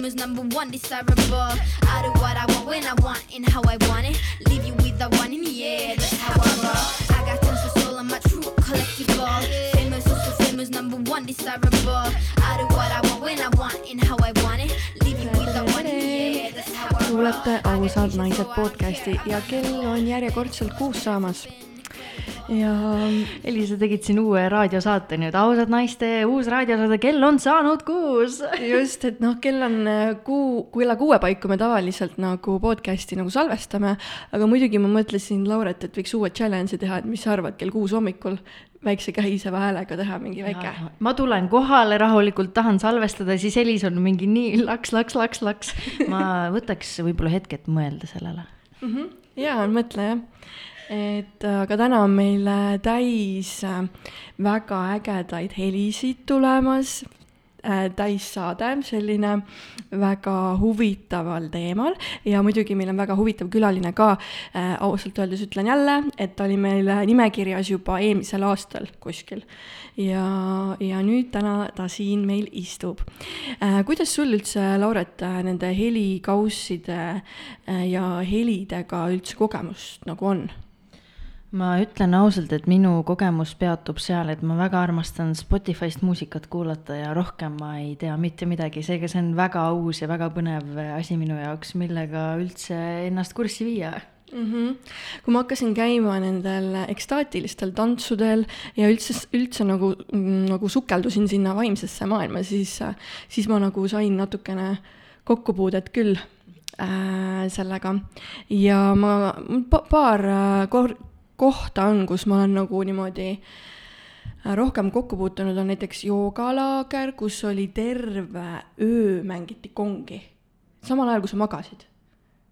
famous, number one, desirable. I do what I want when I want and how I want it. Leave you with the one in the air, that's how I roll. I got tons of soul, I'm a true collectible. Famous, also famous, number one, desirable. I do what I want when I want and how I want it. Leave you with the one in the air, that's how I roll. kuulate Ausad naised podcasti ja kell on järjekordselt kuus saamas. Ja Heli, sa tegid siin uue raadiosaate nüüd, ausad naiste uus raadiosaade, kell on saanud kuus. just, et noh, kell on äh, kuu, kella kuue paiku me tavaliselt nagu podcast'i nagu salvestame, aga muidugi ma mõtlesin, Lauret, et võiks uue challenge'i teha, et mis sa arvad, kell kuus hommikul väikse kähiseva häälega teha mingi väike. ma tulen kohale rahulikult, tahan salvestada, siis Helis on mingi nii laks, laks, laks, laks. ma võtaks võib-olla hetk, et mõelda sellele mm. -hmm. ja, mõtle jah et aga täna on meil äh, täis äh, väga ägedaid helisid tulemas, äh, täissaade, selline väga huvitaval teemal ja muidugi meil on väga huvitav külaline ka. ausalt öeldes ütlen jälle, et ta oli meil nimekirjas juba eelmisel aastal kuskil. ja, ja nüüd täna ta siin meil istub. kuidas sul üldse, Lauret, nende helikausside ja helidega üldse kogemust nagu on? Ma ütlen ausalt, et minu kogemus peatub seal, et ma väga armastan Spotify'st muusikat kuulata ja rohkem ma ei tea mitte midagi, seega see on väga uus ja väga põnev asi minu jaoks, millega üldse ennast kurssi viia mm. -hmm. kui ma hakkasin käima nendel ekstaatilistel tantsudel ja üldse, üldse nagu, nagu sukeldusin sinna vaimsesse maailma, siis, siis ma nagu sain natukene kokkupuudet küll äh, sellega ja ma pa, paar kor-, kohta on, kus ma olen nagu niimoodi äh, rohkem kokku puutunud, on näiteks joogalaager, kus oli terve öö mängiti kongi. samal ajal, kui sa magasid,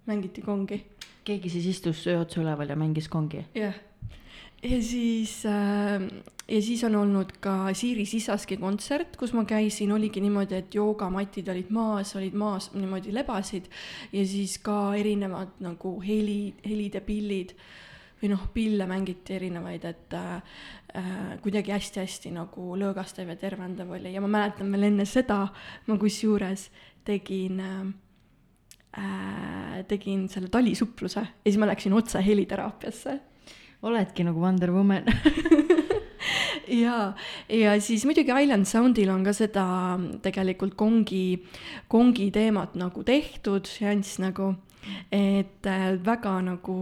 mängiti kongi. keegi siis istus öö otsa üleval ja mängis kongi? jah yeah. ja siis äh, ja siis on olnud ka Siiri Sisaski kontsert, kus ma käisin, oligi niimoodi, et joogamatid olid maas, olid maas, niimoodi lebasid ja siis ka erinevad nagu heli, helid ja pillid või noh, pille mängiti erinevaid, et äh, kuidagi hästi-hästi nagu lõõgastav ja tervendav oli. Ja ma mäletan veel enne seda ma kusjuures tegin äh,, tegin selle talisupluse ja siis ma läksin otse heliteraapiasse. oledki nagu Wonder Woman. Ja, ja siis muidugi Island Soundil on ka seda tegelikult kongi, kongi teemat nagu tehtud, seanss nagu et äh, väga nagu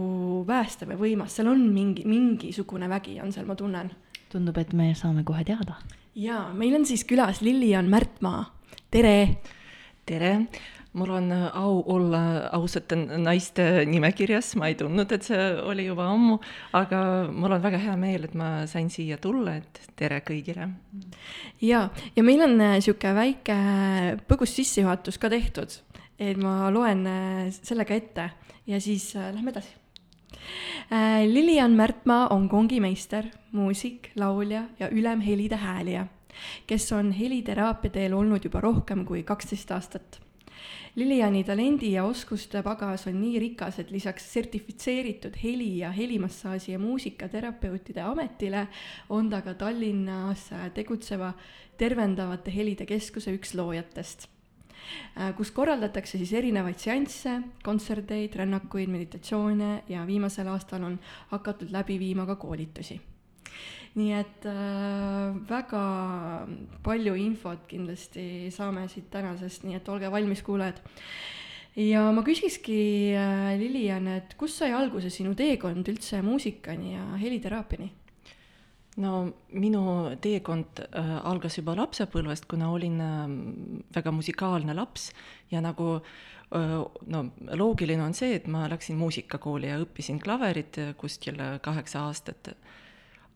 päästev ja võimas, seal on mingi, mingisugune vägi on seal, ma tunnen. tundub, et me saame kohe teada. ja meil on siis külas Lilian Märtmaa, tere. tere, mul on äh, au olla ausate naiste nimekirjas, ma ei tundnud, et see oli juba ammu, aga mul on väga hea meel, et ma sain siia tulla, et tere kõigile. ja, ja meil on niisugune äh, väike põgus sissejuhatus ka tehtud et ma loen äh, sellega ette ja siis äh, lähme edasi. Äh, Lilian Märtmaa on kongimeister, muusik, laulja ja ülemhelide häälija, kes on heliteraapia teel olnud juba rohkem kui kaksteist aastat. Liliani talendi ja oskuste pagas on nii rikas, et lisaks sertifitseeritud heli- ja helimassaaži ja muusikaterapeutide ametile on ta ka Tallinnas tegutseva tervendavate helide keskuse üks loojatest kus korraldatakse siis erinevaid seansse, kontserteid, rännakuid, meditatsioone ja viimasel aastal on hakatud läbi viima ka koolitusi. nii et äh, väga palju infot kindlasti saame siit tänasest, nii et olge valmis, kuulajad ja ma küsikski äh,, Lilian, et kust sai alguse sinu teekond üldse muusikani ja heliteraapiani? No minu teekond äh, algas juba lapsepõlvest, kuna olin äh, väga musikaalne laps ja nagu äh, no loogiline on see, et ma läksin muusikakooli ja õppisin klaverit kuskil kaheksa aastat.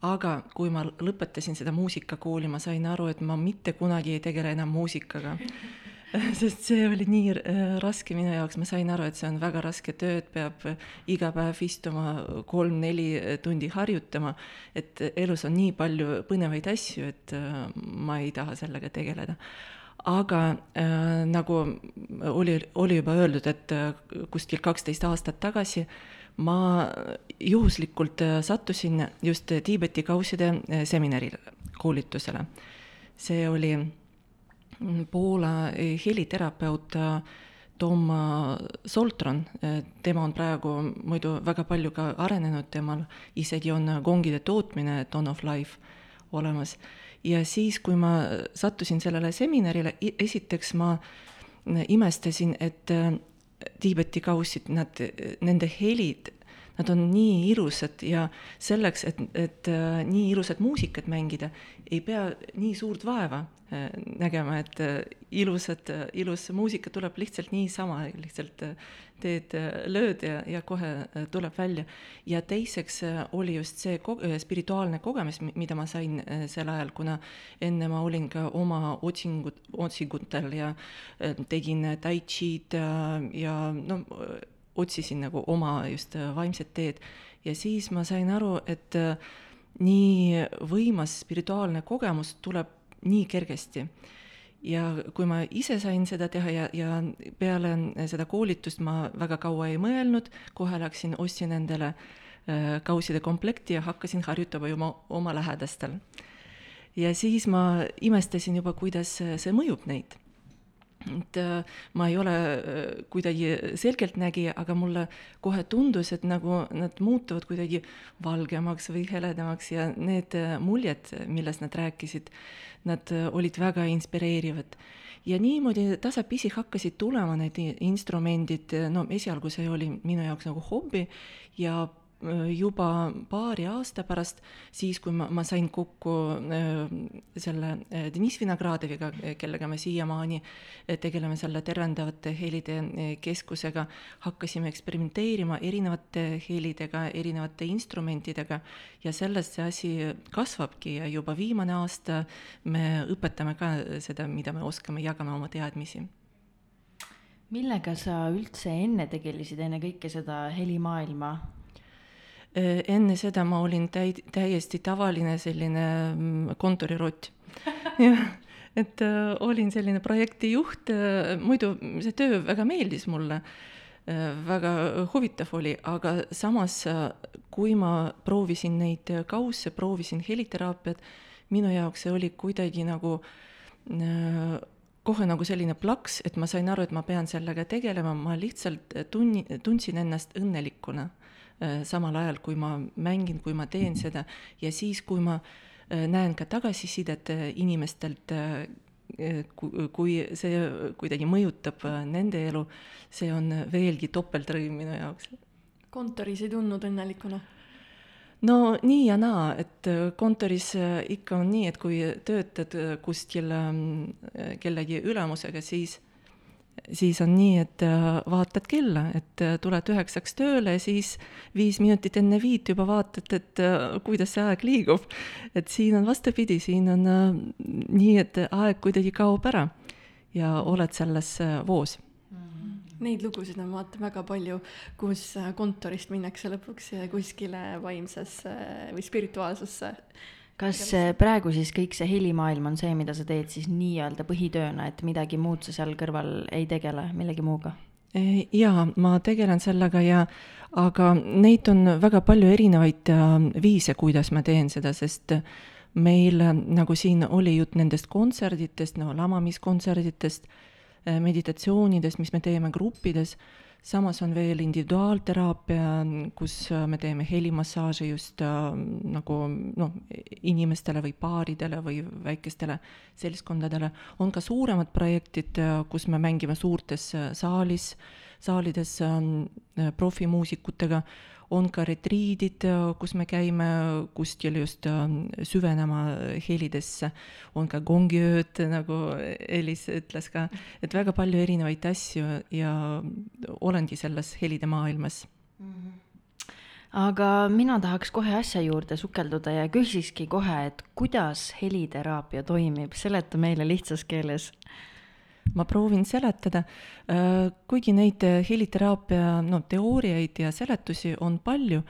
aga kui ma lõpetasin seda muusikakooli, ma sain aru, et ma mitte kunagi ei tegele enam muusikaga sest see oli nii äh, raske minu jaoks, ma sain aru, et see on väga raske töö, et peab äh, iga päev istuma kolm-neli äh, tundi harjutama, et elus on nii palju põnevaid asju, et ma ei taha sellega tegeleda. Aga äh, nagu oli, oli juba öeldud, et kuskil kaksteist aastat tagasi ma juhuslikult sattusin just Tiibeti kausside seminarile, koolitusele. see oli Poola heliterapeut Tom Soltron, tema on praegu muidu väga palju ka arenenud, temal isegi on kongide tootmine Tone of Life olemas. ja siis, kui ma sattusin sellele seminarile, esiteks ma imestasin, et Tiibeti kaussid, nad, nende helid nad on nii ilusad ja selleks, et, et äh, nii ilusat muusikat mängida, ei pea nii suurt vaeva äh, nägema, et äh, ilusad, ilus muusika tuleb lihtsalt niisama, lihtsalt teed, lööd ja, ja kohe tuleb välja. ja teiseks oli just see ko-, spirituaalne kogemus, mida ma sain sel ajal, kuna enne ma olin ka oma otsingut, otsingutel ja tegin tai chi'd ja, ja no otsisin nagu oma just äh, vaimset teed ja siis ma sain aru, et äh, nii võimas spirituaalne kogemus tuleb nii kergesti. ja kui ma ise sain seda teha ja, ja peale seda koolitust ma väga kaua ei mõelnud, kohe läksin, ostsin endale äh, kauside komplekti ja hakkasin harjutama juba oma lähedastel. ja siis ma imestasin juba, kuidas see mõjub neid et äh, ma ei ole äh, kuidagi selgeltnägija, aga mulle kohe tundus, et nagu nad muutuvad kuidagi valgemaks või heledamaks ja need äh, muljed, millest nad rääkisid, nad olid väga inspireerivad. ja niimoodi tasapisi hakkasid tulema need instrumendid, no esialgu see oli minu jaoks nagu hobi ja juba paari aasta pärast, siis kui ma, ma sain kokku äh, selle äh, Deniss Vinogradoviga, kellega me siiamaani tegeleme selle tervendavate helide keskusega, hakkasime eksperimenteerima erinevate helidega, erinevate instrumentidega ja sellest see asi kasvabki ja juba viimane aasta me õpetame ka seda, mida me oskame, jagame oma teadmisi millega sa üldse enne tegelesid, enne kõike seda helimaailma? Äh, enne seda ma olin täi-, täiesti tavaline selline mm, kontorirott. Jah, et äh, olin selline projektijuht äh,, muidu see töö väga meeldis mulle. Äh,, väga huvitav oli, aga samas äh, kui ma proovisin neid kausse, proovisin heliteraapiat, minu jaoks see oli kuidagi nagu äh, kohe nagu selline plaks, et ma sain aru, et ma pean sellega tegelema, ma lihtsalt tunni, tundsin ennast õnnelikuna samal ajal, kui ma mängin, kui ma teen seda ja siis, kui ma äh, näen ka tagasisidet äh, inimestelt, kui see kuidagi mõjutab nende elu, see on veelgi topeltrõõm minu jaoks. kontoris ei tundnud õnnelikuna? no nii ja naa, et kontoris ikka on nii, et kui töötad kuskil ähm, kellegi ülemusega, siis siis on nii, et äh, vaatad kella, et äh, tuled üheksaks tööle, siis viis minutit enne viit juba vaatad, et äh, kuidas see aeg liigub. et siin on vastupidi, siin on nii, et aeg kuidagi kaob ära ja oled selles voos Neid lugusid on vaata väga palju, kus kontorist minnakse lõpuks kuskile vaimsesse või spirituaalsesse kas praegu siis kõik see helimaailm on see, mida sa teed siis nii-öelda põhitööna, et midagi muud sa seal kõrval ei tegele, millegi muuga? jaa, ma tegelen sellega ja aga neid on väga palju erinevaid äh, viise, kuidas ma teen seda, sest meil, nagu siin oli jutt nendest kontserditest, no lamamiskontserditest, äh, meditatsioonidest, mis me teeme gruppides samas on veel individuaalteraapia, kus äh, me teeme helimassaaže just äh, nagu noh, inimestele või paaridele või väikestele seltskondadele. on ka suuremad projektid, äh, kus me mängime suurtes saalis, saalides profimuusikutega on ka retriidid, kus me käime kuskil just ähm, süvenema helidesse, on ka gongiööd, nagu Elis ütles ka, et väga palju erinevaid asju ja olengi selles helide maailmas. Mm. -hmm aga mina tahaks kohe asja juurde sukelduda ja küsikski kohe, et kuidas heliteraapia toimib, seleta meile lihtsas keeles ma proovin seletada, äh, kuigi neid äh, heliteraapia no teooriaid ja seletusi on palju,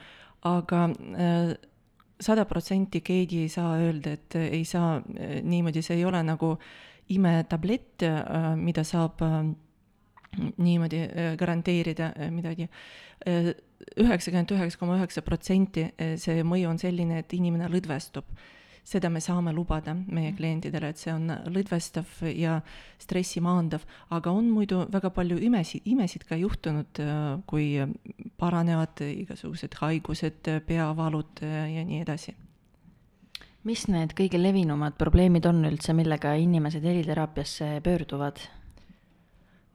aga äh, sada protsenti keegi ei saa öelda, et ei saa niimoodi, see ei ole nagu imetablett, mida saab niimoodi garanteerida midagi. üheksakümmend üheksa koma üheksa protsenti see mõju on selline, et inimene lõdvestub seda me saame lubada meie klientidele, et see on lõdvestav ja stressi maandav, aga on muidu väga palju imesid, imesid ka juhtunud, kui paranevad igasugused haigused, peavalud ja nii edasi. Mis need kõige levinumad probleemid on üldse, millega inimesed heliteraapiasse pöörduvad?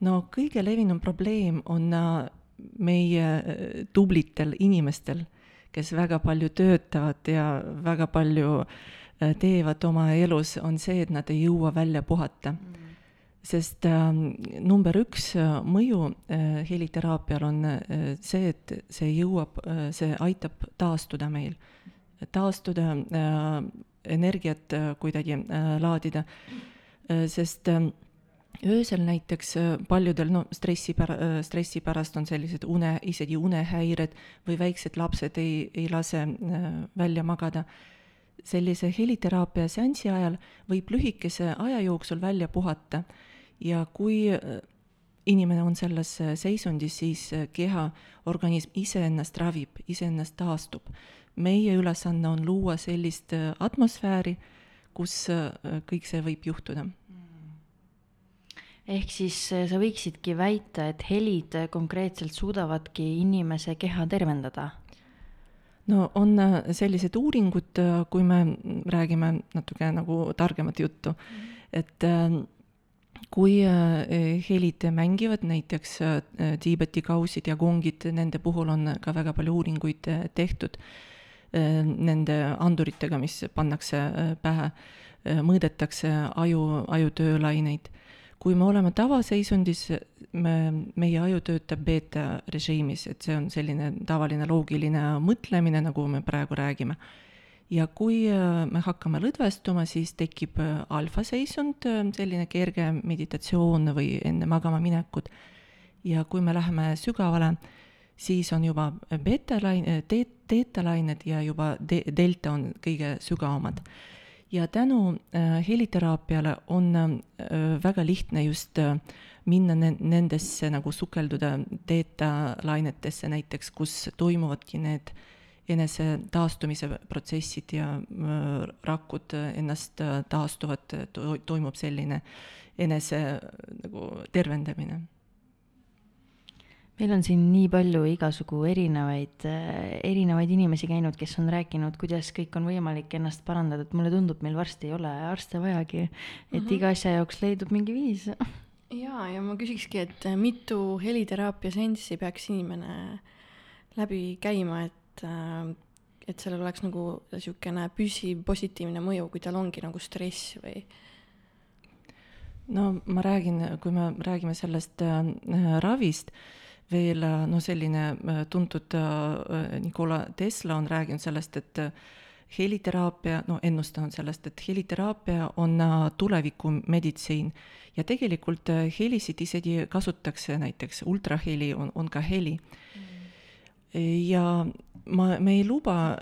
no kõige levinum probleem on meie tublitel inimestel, kes väga palju töötavad ja väga palju äh, teevad oma elus, on see, et nad ei jõua välja puhata. Mm. Sest äh, number üks äh, mõju äh, heliteraapial on äh, see, et see jõuab äh,, see aitab taastuda meil, taastuda äh,, energiat äh, kuidagi äh, laadida. Äh,, sest äh, öösel näiteks äh, paljudel, no stressi pär-, äh, stressi pärast on sellised une, isegi unehäired või väiksed lapsed ei, ei lase äh, välja magada. sellise heliteraapia seansi ajal võib lühikese aja jooksul välja puhata ja kui inimene on selles seisundis, siis keha, organism iseennast ravib, iseennast taastub. meie ülesanne on luua sellist atmosfääri, kus kõik see võib juhtuda ehk siis äh, sa võiksidki väita, et helid äh, konkreetselt suudavadki inimese keha tervendada? no on äh, sellised uuringud, kui me räägime natuke nagu targemat juttu mm, -hmm. et kui helid mängivad, näiteks Tiibeti kausid ja gongid, nende puhul on ka väga palju uuringuid tehtud nende anduritega, mis pannakse pähe, mõõdetakse aju, aju töölaineid kui me oleme tavaseisundis, me, meie aju töötab beeta režiimis, et see on selline tavaline loogiline mõtlemine, nagu me praegu räägime. ja kui äh, me hakkame lõdvestuma, siis tekib äh, alfaseisund, äh, selline kerge meditatsioon või enne magama minekut. ja kui me läheme sügavale, siis on juba beeta-laine, teetalained ja juba de-, delta on kõige sügavamad ja tänu äh, heliteraapiale on äh, väga lihtne just äh, minna ne-, nendesse nagu sukelduda teetalainetesse näiteks, kus toimuvadki need enese taastumise protsessid ja rakud ennast taastuvad to,, toimub selline enese nagu tervendamine meil on siin nii palju igasugu erinevaid, erinevaid inimesi käinud, kes on rääkinud, kuidas kõik on võimalik ennast parandada, et mulle tundub, meil varsti ei ole arste vajagi. et mm -hmm. iga asja jaoks leidub mingi viis. ja, ja ma küsikski, et mitu heliteraapia seanssi peaks inimene läbi käima, et, et sellel oleks nagu niisugune püsiv positiivne mõju, kui tal ongi nagu stress või? no ma räägin, kui me räägime sellest äh, ravist veel no selline äh, tuntud äh, Nikola Tesla on rääkinud sellest, et äh, heliteraapia, no ennustanud sellest, et heliteraapia on tulevikumeditsiin. Ja tegelikult helisid isegi kasutatakse, näiteks ultraheli on, on ka heli. Mm. ja ma, me ei luba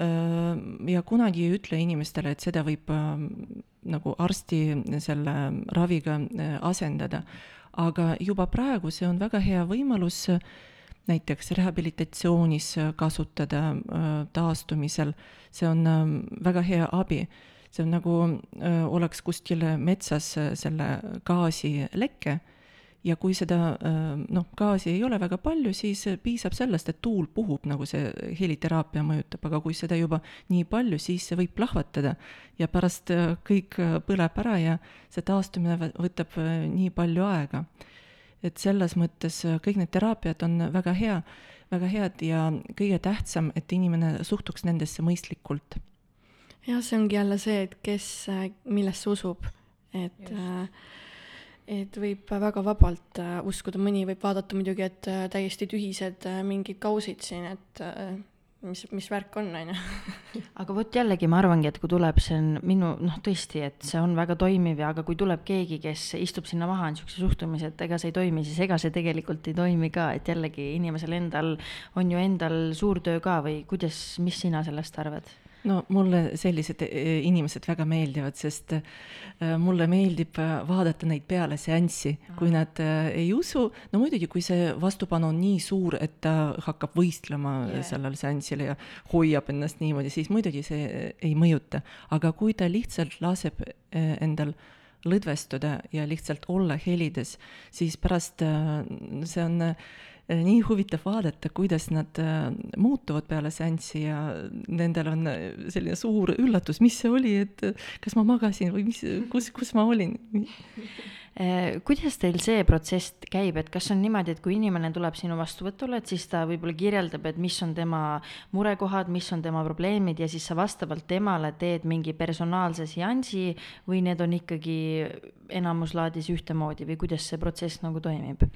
ja kunagi ei ütle inimestele, et seda võib nagu arsti selle raviga asendada aga juba praegu see on väga hea võimalus äh, näiteks rehabilitatsioonis äh, kasutada äh, taastumisel, see on ähm, väga hea abi. see on nagu oleks kuskil metsas selle gaasileke ja kui seda noh, gaasi ei ole väga palju, siis piisab sellest, et tuul puhub, nagu see heliteraapia mõjutab, aga kui seda juba nii palju, siis see võib plahvatada ja pärast kõik põleb ära ja see taastumine võtab nii palju aega. et selles mõttes kõik need teraapiad on väga hea, väga head ja kõige tähtsam, et inimene suhtuks nendesse mõistlikult. jah, see ongi jälle see, et kes millesse usub, et Just. äh, et võib väga vabalt äh, uskuda, mõni võib vaadata muidugi, et äh, täiesti tühised äh, mingid kausid siin, et mis, mis värk on, on ju. aga vot jällegi ma arvangi, et kui tuleb, see on minu, noh tõesti, et see on väga toimiv ja aga kui tuleb keegi, kes istub sinna maha, on niisuguse suhtumise, et ega see ei toimi, siis ega see tegelikult ei toimi ka, et jällegi inimesel endal on ju endal suur töö ka või kuidas, mis sina sellest arvad? No mulle sellised eh, inimesed väga meeldivad, sest äh, mulle meeldib vaadata neid peale seanssi, kui nad ei usu, no muidugi, kui see vastupanu on nii suur, et ta hakkab võistlema yeah. sellel seansil ja hoiab ennast niimoodi, siis muidugi see ei mõjuta. aga kui ta lihtsalt laseb endal lõdvestuda ja lihtsalt olla helides, siis pärast see on nii huvitav vaadata, kuidas nad äh, muutuvad peale seanssi ja nendel on äh, selline suur üllatus, mis see oli, et kas ma magasin või mis, kus, kus ma olin kuidas teil see protsess käib, et kas on niimoodi, et kui inimene tuleb sinu vastuvõtule, et siis ta võib-olla kirjeldab, et mis on tema murekohad, mis on tema probleemid ja siis sa vastavalt temale teed mingi personaalse seansi või need on ikkagi enamuslaadis ühtemoodi või kuidas see protsess nagu toimib?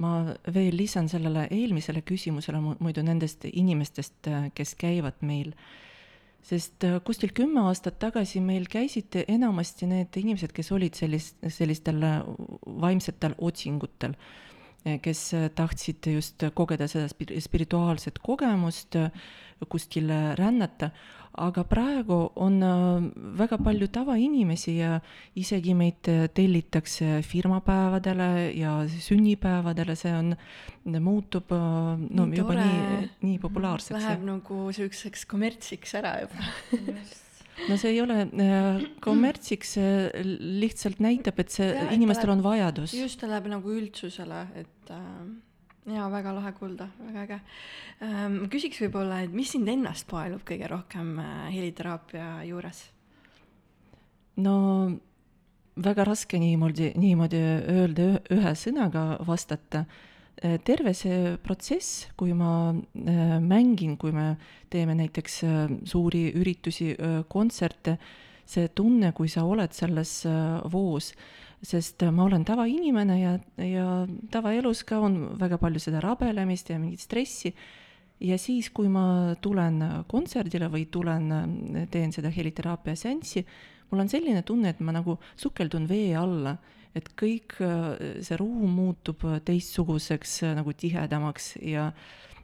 Ma veel lisan sellele eelmisele küsimusele muidu nendest inimestest, äh, kes käivad meil, sest äh, kuskil kümme aastat tagasi meil käisid enamasti need inimesed, kes olid sellis-, sellistel äh, vaimsetel otsingutel, kes tahtsid just kogeda seda spirituaalset kogemust, kuskil rännata, aga praegu on äh, väga palju tavainimesi ja isegi meid äh, tellitakse firmapäevadele ja sünnipäevadele, see on, muutub äh, no nii juba tore. nii, nii populaarseks. Läheb nagu siukseks kommertsiks ära juba no see ei ole kommertsiks, see lihtsalt näitab, et see ja, inimestel on vajadus. just, ta läheb nagu üldsusele, et äh, jaa, väga lahe kuulda, väga äge. Ähm, ma küsiks võib-olla, et mis sind ennast paelub kõige rohkem äh, heliteraapia juures? no väga raske niimoodi, niimoodi öelda ühe sõnaga vastata. Äh, terve see protsess, kui ma äh, mängin, kui me teeme näiteks suuri üritusi, kontserte, see tunne, kui sa oled selles voos sest ma olen tavainimene ja, ja tavaelus ka on väga palju seda rabelemist ja mingit stressi. ja siis, kui ma tulen kontserdile või tulen, teen seda heliteraapia seanssi, mul on selline tunne, et ma nagu sukeldun vee alla, et kõik see ruum muutub teistsuguseks nagu tihedamaks ja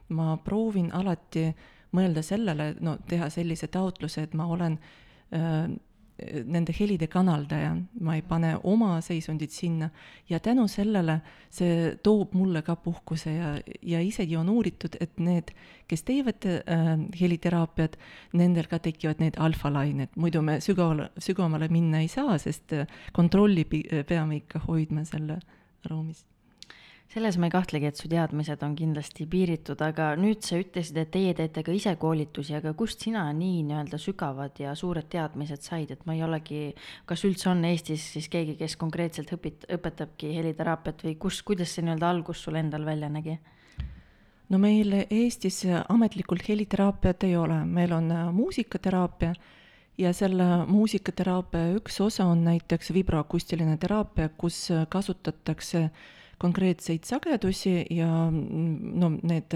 ma proovin alati mõelda sellele, no teha sellise taotluse, et ma olen äh, nende helide kanaldaja, ma ei pane oma seisundit sinna. Ja tänu sellele see toob mulle ka puhkuse ja, ja isegi on uuritud, et need, kes teevad äh, heliteraapiat, nendel ka tekivad need alfalained, muidu me sügavale, sügavamale minna ei saa, sest kontrolli peame ikka hoidma selle ruumis selles ma ei kahtlegi, et su teadmised on kindlasti piiritud, aga nüüd sa ütlesid, et teie teete ka ise koolitusi, aga kust sina nii nii-öelda sügavad ja suured teadmised said, et ma ei olegi, kas üldse on Eestis siis keegi, kes konkreetselt õpit-, õpetabki heliteraapiat või kus, kuidas see nii-öelda algus sul endal välja nägi? no meil Eestis ametlikult heliteraapiat ei ole, meil on muusikateraapia ja selle muusikateraapia üks osa on näiteks vibroakustiline teraapia, kus kasutatakse äh, konkreetseid sagedusi ja no need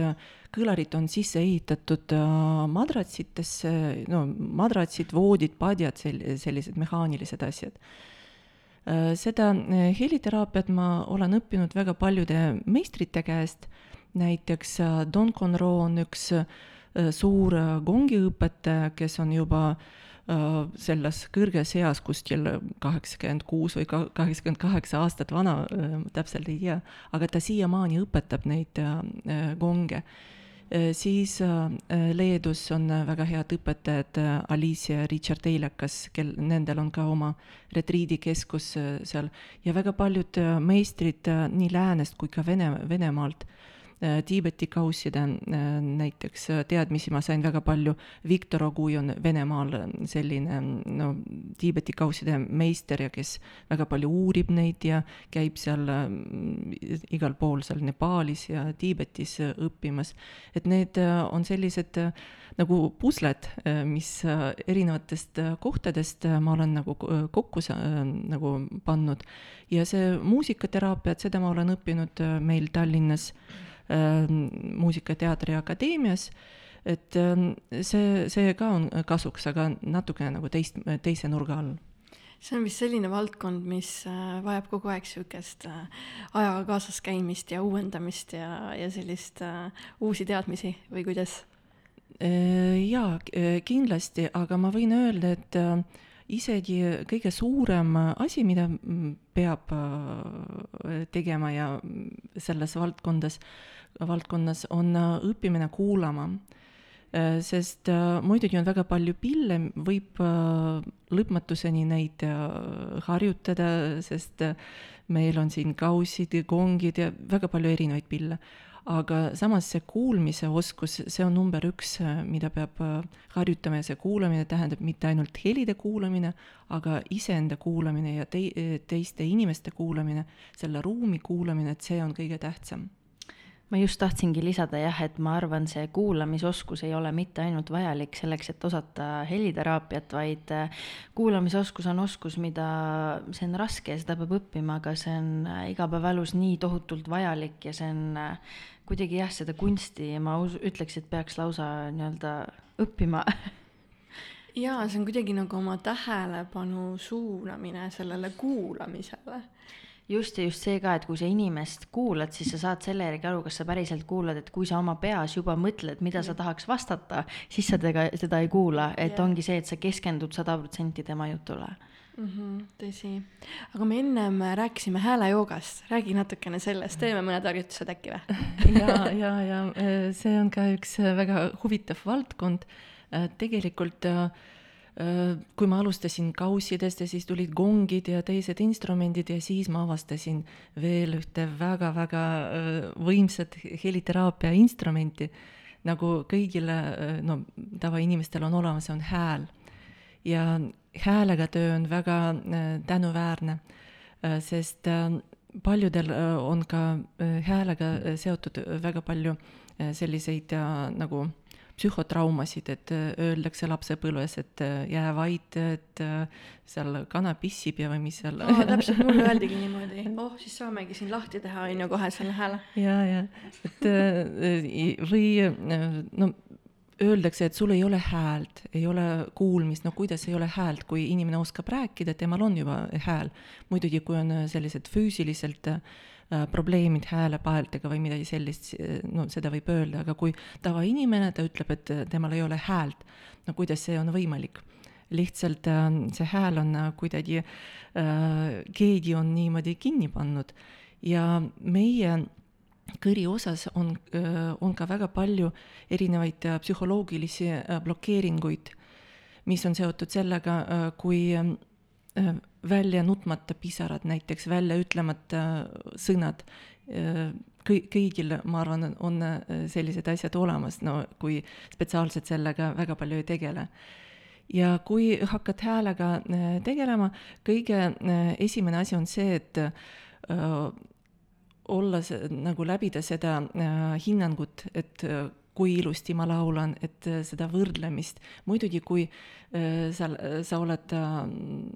kõlarid on sisse ehitatud äh, madratsitesse, no madratsid, voodid, padjad, sel-, sellised mehaanilised asjad. Äh, seda äh, heliteraapiat ma olen õppinud väga paljude meistrite käest, näiteks Don Conroe on üks suur gongiõpetaja, kes on juba äh, Äh, selles kõrges eas, kuskil kaheksakümmend kuus või ka kaheksakümmend kaheksa aastat vana, äh, täpselt ei tea, aga ta siiamaani õpetab neid äh, gonge. siis Leedus on väga head õpetajad Alicia ja Richard Eilekas, kel, nendel on ka oma retriidikeskus seal ja väga paljud meistrid nii läänest kui ka Vene, Venemaalt Äh, Tiibeti kausside äh, näiteks äh, teadmisi ma sain väga palju, Viktor Ogui on Venemaal selline no Tiibeti kausside meister ja kes väga palju uurib neid ja käib seal igal pool seal Nepaalis ja Tiibetis õppimas. et need on sellised nagu pusled, mis erinevatest kohtadest ma olen nagu kokku nagu pannud. Ja see muusikateraapia, et seda ma olen õppinud meil Tallinnas. mm Muusika- ja Teatriakadeemias, et ähm, see, see ka on kasuks, aga natukene nagu teist, teise nurga all see on vist selline valdkond, mis äh, vajab kogu aeg niisugust äh, ajaga kaasas käimist ja uuendamist ja, ja sellist uh, uusi teadmisi või kuidas? jaa, kindlasti, aga ma võin öelda, et isegi kõige suurem asi, mida peab tegema ja selles valdkondas, valdkonnas, on äh, õppimine kuulama. Äh, sest muidugi on väga palju pille, võib lõpmatuseni neid harjutada, sest meil on siin kaussid ja kongid ja väga palju erinevaid pille aga samas see kuulmise oskus, see on number üks, mida peab äh, harjutama ja see kuulamine tähendab mitte ainult helide kuulamine, aga iseenda kuulamine ja tei-, teiste inimeste kuulamine, selle ruumi kuulamine, et see on kõige tähtsam ma just tahtsingi lisada jah, et ma arvan, see kuulamisoskus ei ole mitte ainult vajalik selleks, et osata heliteraapiat, vaid äh, kuulamisoskus on oskus, mida, see on raske ja seda peab õppima, aga see on äh, igapäevaelus nii tohutult vajalik ja see on kuidagi jah, seda kunsti ma ütleks, et peaks lausa nii-öelda õppima jaa, see on kuidagi nagu oma tähelepanu suunamine sellele kuulamisele. Just ja just see ka, et kui sa inimest kuulad, siis sa saad selle järgi aru, kas sa päriselt kuulad, et kui sa oma peas juba mõtled, mida sa tahaks vastata, siis sa tega, teda ei kuula, et yeah. ongi see, et sa keskendud sada protsenti tema jutule mm. -hmm, tõsi, aga me ennem rääkisime häälejoogast, räägi natukene sellest, teeme mõned harjutused äkki või? ja, ja, ja äh, see on ka üks äh, väga huvitav valdkond. Äh, tegelikult kui ma alustasin kaussidest ja siis tulid gongid ja teised instrumendid ja siis ma avastasin veel ühte väga-väga võimsat heliteraapia instrumenti, nagu kõigile no tavainimestel on olemas, see on hääl. Ja häälega töö on väga äh, tänuväärne, äh, sest äh, paljudel on ka häälega seotud väga palju selliseid nagu psühhotraumasid, et öeldakse lapsepõlves, et jää vait, et seal kana pissib ja või mis seal oh,. täpselt, mulle öeldigi niimoodi, oh, siis saamegi siin lahti teha, on ju, kohe selle hääle. ja, ja, et või no öeldakse, et sul ei ole häält, ei ole kuulmist, no kuidas ei ole häält, kui inimene oskab rääkida, temal on juba hääl. muidugi, kui on sellised füüsiliselt äh, probleemid häälepaeltega või midagi sellist, no seda võib öelda, aga kui tavainimene, ta ütleb, et temal ei ole häält, no kuidas see on võimalik? lihtsalt äh, see hääl on äh, kuidagi äh,, keegi on niimoodi kinni pannud ja meie kõri osas on, on ka väga palju erinevaid äh, psühholoogilisi äh, blokeeringuid, mis on seotud sellega, äh, kui välja nutmata pisarad, näiteks välja ütlemata sõnad, kõi-, kõigil, ma arvan, on sellised asjad olemas, no kui spetsiaalselt sellega väga palju ei tegele. Ja kui hakkad häälega tegelema, kõige esimene asi on see, et olla see, nagu läbida seda äh, hinnangut, et äh, kui ilusti ma laulan, et äh, seda võrdlemist. muidugi, kui äh, sa, sa oled äh,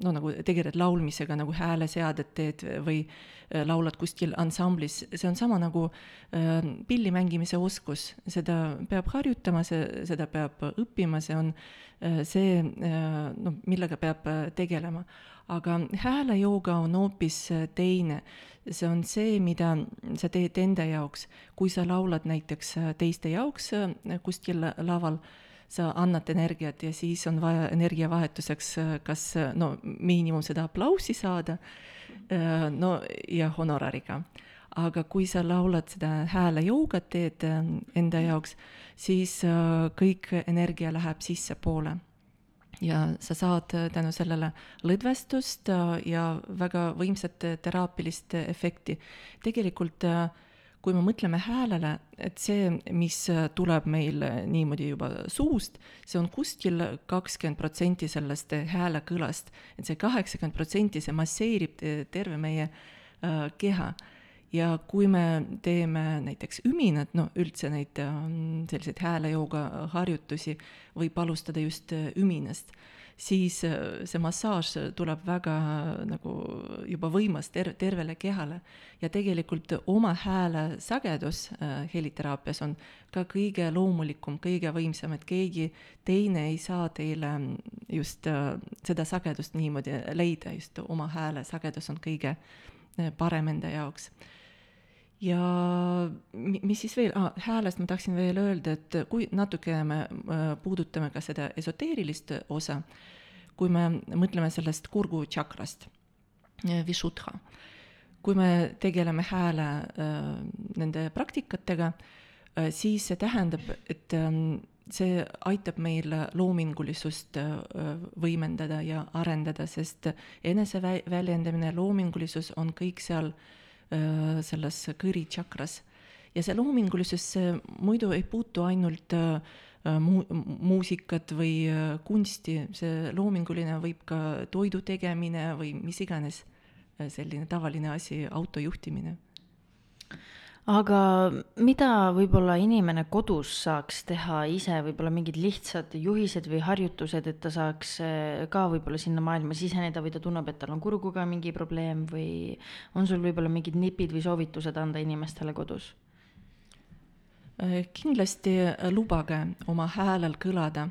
no nagu tegeled laulmisega nagu hääleseadet teed või äh, laulad kuskil ansamblis, see on sama nagu äh, pilli mängimise oskus, seda peab harjutama, see, seda peab õppima, see on äh, see äh,, no millega peab äh, tegelema aga häälejooga on hoopis äh, teine. see on see, mida sa teed enda jaoks. kui sa laulad näiteks äh, teiste jaoks äh, kuskil laval, sa annad energiat ja siis on vaja energiavahetuseks kas no miinimum seda aplausi saada, no ja honorariga. aga kui sa laulad seda häälejoogat, teed enda jaoks, siis kõik energia läheb sissepoole ja sa saad äh, tänu sellele lõdvestust äh, ja väga võimsat äh, teraapilist efekti. tegelikult kui me mõtleme häälele, et see, mis tuleb meil niimoodi juba suust, see on kuskil kakskümmend protsenti sellest häälekõlast, et see kaheksakümmend protsenti, see masseerib terve meie keha ja kui me teeme näiteks üminat, no üldse neid ähm, selliseid häälejooga harjutusi, võib alustada just äh, üminast, siis äh, see massaaž tuleb väga nagu juba võimas ter-, tervele kehale. ja tegelikult oma hääle sagedus äh, heliteraapias on ka kõige loomulikum, kõige võimsam, et keegi teine ei saa teile just seda sagedust niimoodi leida, just oma hääle sagedus on kõige parem enda jaoks ja mi- mis siis veel? Ah,, häälest ma tahtsin veel öelda, et kui natuke me äh, puudutame ka seda esoteerilist osa, kui me mõtleme sellest kurgu tšakrast, Vishuddha, kui me tegeleme hääle äh, nende praktikatega äh,, siis see tähendab, et see aitab meil loomingulisust äh, võimendada ja arendada, sest eneseväljendamine, loomingulisus on kõik seal äh, selles kõri tšakras. ja see loomingulisus, muidu ei puutu ainult äh, mu-, muusikat või äh, kunsti, see loominguline võib ka toidu tegemine või mis iganes äh, selline tavaline asi, auto juhtimine aga mida võib-olla inimene kodus saaks teha ise, võib-olla mingid lihtsad juhised või harjutused, et ta saaks eh, ka võib-olla sinna maailma siseneda või ta tunneb, et tal on kurguga mingi probleem või on sul võib-olla mingid nipid või soovitused anda inimestele kodus? Äh, kindlasti äh, lubage oma häälel kõlada,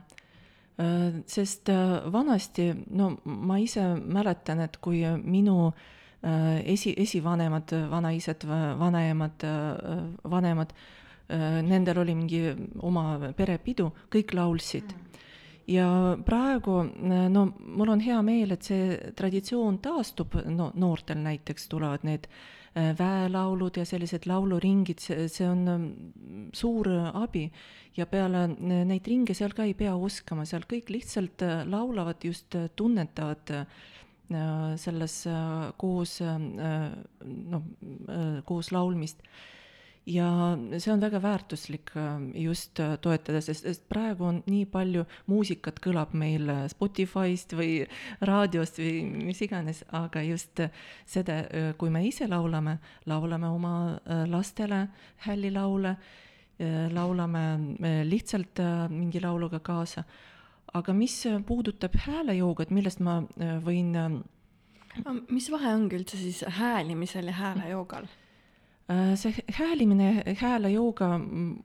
sest vanasti, no ma ise mäletan, et kui minu äh, esi, esivanemad, vanaisad, vanaemad, vanemad, nendel oli mingi oma perepidu, kõik laulsid. Ja praegu no mul on hea meel, et see traditsioon taastub, no noortel näiteks tulevad need äh, väelaulud ja sellised lauluringid, see, see on mm, suur äh, abi. Ja peale äh, neid ringe seal ka ei pea oskama, seal kõik lihtsalt äh, laulavad, just äh, tunnetavad äh, selles äh, koos äh, noh, koos laulmist ja see on väga väärtuslik äh, just äh, toetada, sest, praegu on nii palju muusikat kõlab meil äh, Spotify'st või raadiost või mis iganes, aga just äh, seda, kui me ise laulame, laulame oma äh, lastele hällilaule, laulame äh, lihtsalt äh, mingi lauluga kaasa. Aga mis puudutab häälejoogat, millest ma äh, võin äh, mis vahe ongi üldse siis häälimisel ja häälejoogal? Äh, see häälimine, häälejooga,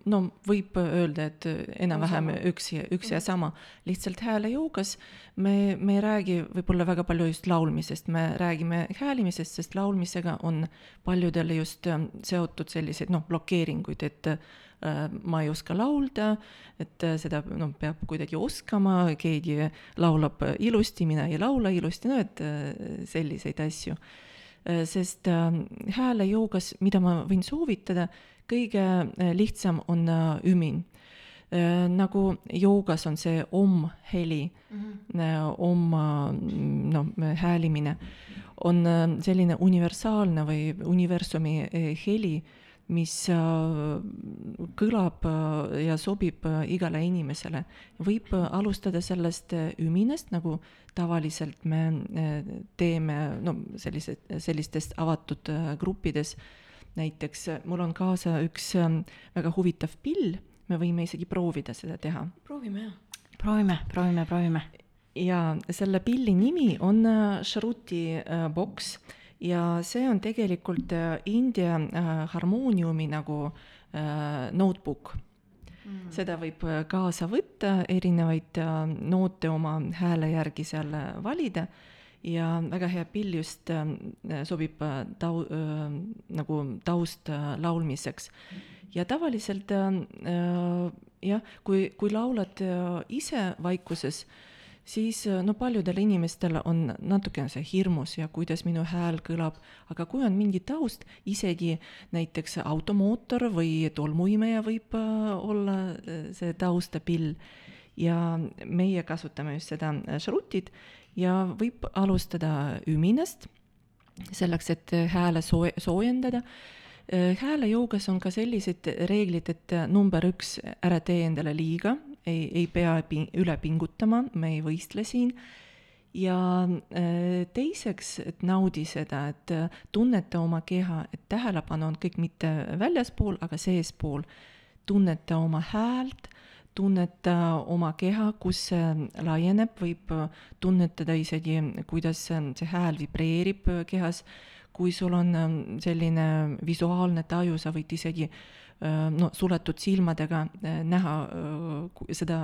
no võib öelda, et enam-vähem üks ja, üks ja sama, lihtsalt häälejoogas me, me ei räägi võib-olla väga palju just laulmisest, me räägime häälimisest, sest laulmisega on paljudele just äh, seotud selliseid noh, blokeeringuid, et äh, ma ei oska laulda, et äh, seda noh, peab kuidagi oskama, keegi laulab ilusti, mina ei laula ilusti, no et äh, selliseid asju Äh, sest äh, häälejoogas, mida ma võin soovitada, kõige äh, lihtsam on äh, ümin. nagu joogas on see om-heli mm, -hmm. om, noh, häälimine on äh, selline universaalne või universumi äh, heli, mis äh, kõlab äh, ja sobib äh, igale inimesele. võib alustada sellest üminast, nagu tavaliselt me teeme, no sellised, sellistes avatud gruppides. näiteks mul on kaasa üks väga huvitav pill, me võime isegi proovida seda teha proovime jah. proovime, proovime, proovime. ja selle pilli nimi on Shruti boks ja see on tegelikult äh, India äh, harmooniumi nagu äh, notebook mm.. seda võib kaasa võtta, erinevaid noote oma hääle järgi seal valida ja väga hea pill just sobib tau- nagu taust laulmiseks. ja tavaliselt jah, kui, kui laulad ise vaikuses, siis äh, no paljudel inimestel on natukene see hirmus ja kuidas minu hääl kõlab, aga kui on mingi taust, isegi näiteks automootor või tolmuimeja võib äh, olla äh, see taustapill ja meie kasutame just seda šrutit ja võib alustada üminast selleks, et hääle soo-, soojendada. häälejoogas on ka sellised reeglid, et number üks, ära tee endale liiga, ei, ei pea pi- üle pingutama, me ei võistle siin. ja äh, teiseks, et naudi seda, et äh, tunneta oma keha, et tähelepanu on kõik mitte väljaspool, aga seespool. tunneta oma häält, tunneta oma keha, kus see laieneb, võib äh, tunnetada isegi, kuidas see hääl vibreerib kehas. kui sul on selline visuaalne taju, sa võid isegi no suletud silmadega äh, näha äh, seda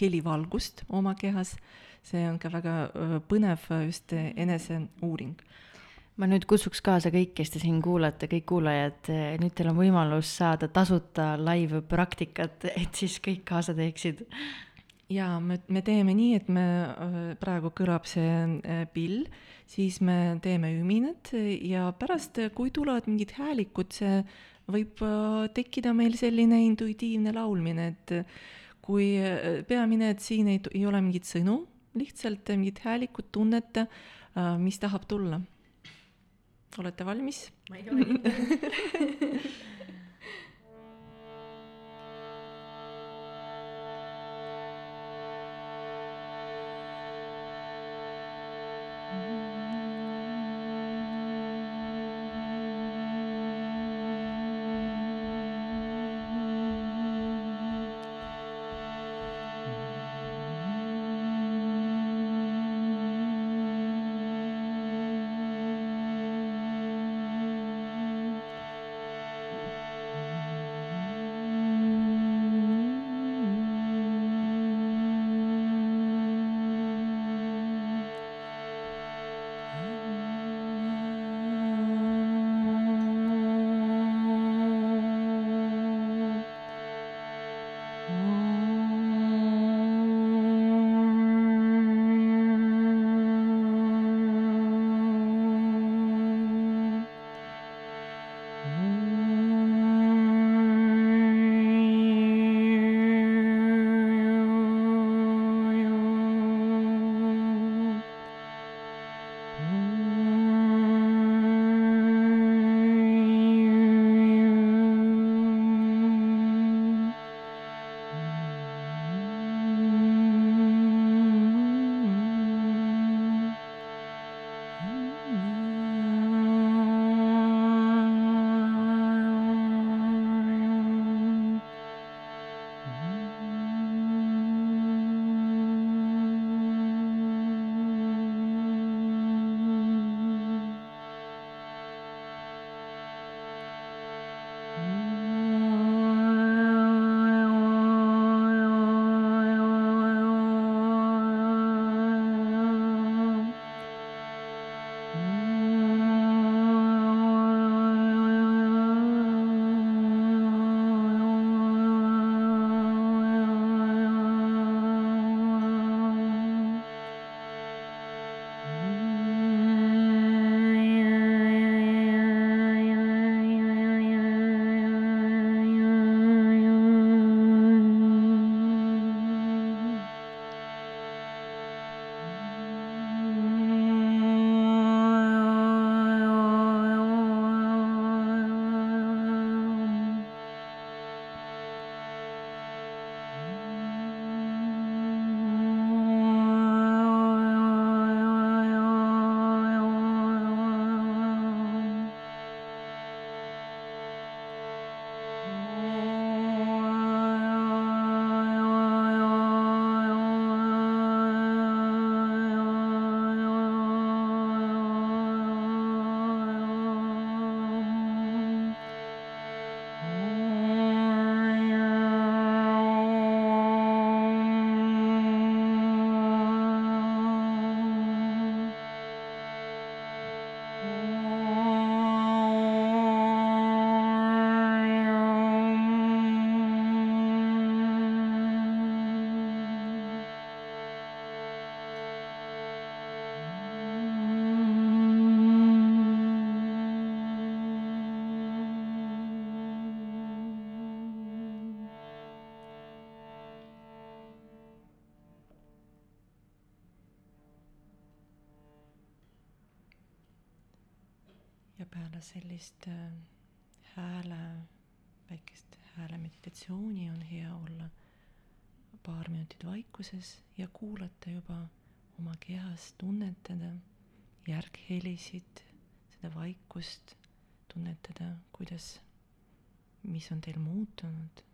helivalgust oma kehas. see on ka väga äh, põnev äh, just äh, eneseuuring ma nüüd kutsuks kaasa kõik, kes te siin kuulate, kõik kuulajad, nüüd teil on võimalus saada tasuta live praktikat, et siis kõik kaasa teeksid. jaa, me, me teeme nii, et me, praegu kõlab see pill, siis me teeme üminat ja pärast, kui tulevad mingid häälikud, see võib tekkida meil selline intuitiivne laulmine, et kui peamine, et siin ei, ei ole mingit sõnu, lihtsalt mingid häälikud tunnete, mis tahab tulla olete valmis? ma ei ole kindel peale sellist äh, hääle, väikest häälemeditatsiooni on hea olla paar minutit vaikuses ja kuulata juba oma kehas, tunnetada järghelisid, seda vaikust, tunnetada, kuidas, mis on teil muutunud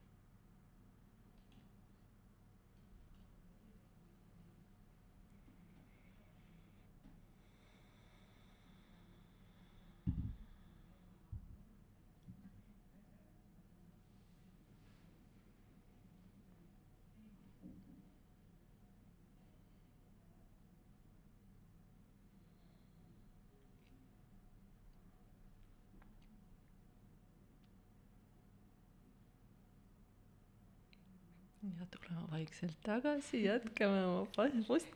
vaikselt tagasi, jätkame oma post-,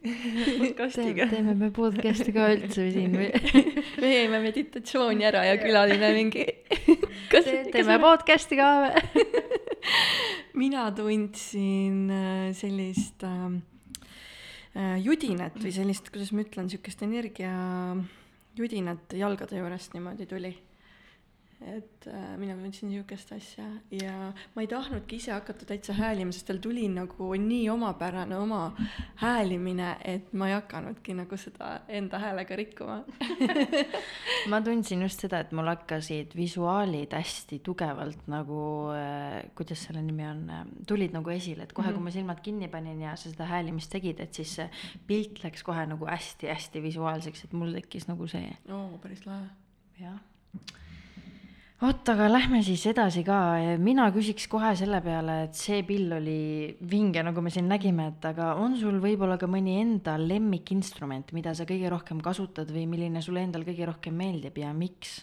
podcastiga. teeme me podcast'i ka üldse siin või? me jäime meditatsiooni ära ja külaline mingi kas teeme kas podcast'i ka või? mina tundsin äh, sellist äh, äh, judinat või sellist, kuidas ma ütlen, sihukest energia judinat jalgade juurest niimoodi tuli et äh, mina tundsin niisugust asja ja ma ei tahtnudki ise hakata täitsa häälima, sest tal tuli nagu nii omapärane oma häälimine, et ma ei hakanudki nagu seda enda häälega rikkuma ma tundsin just seda, et mul hakkasid visuaalid hästi tugevalt nagu äh,, kuidas selle nimi on äh,, tulid nagu esile, et kohe mm, -hmm. kui ma silmad kinni panin ja sa seda häälimist tegid, et siis see pilt läks kohe nagu hästi-hästi visuaalseks, et mul tekkis nagu see. oo, päris lahe. jah oot, aga lähme siis edasi ka, mina küsiks kohe selle peale, et see pill oli vinge, nagu me siin nägime, et aga on sul võib-olla ka mõni enda lemmikinstrument, mida sa kõige rohkem kasutad või milline sulle endal kõige rohkem meeldib ja miks?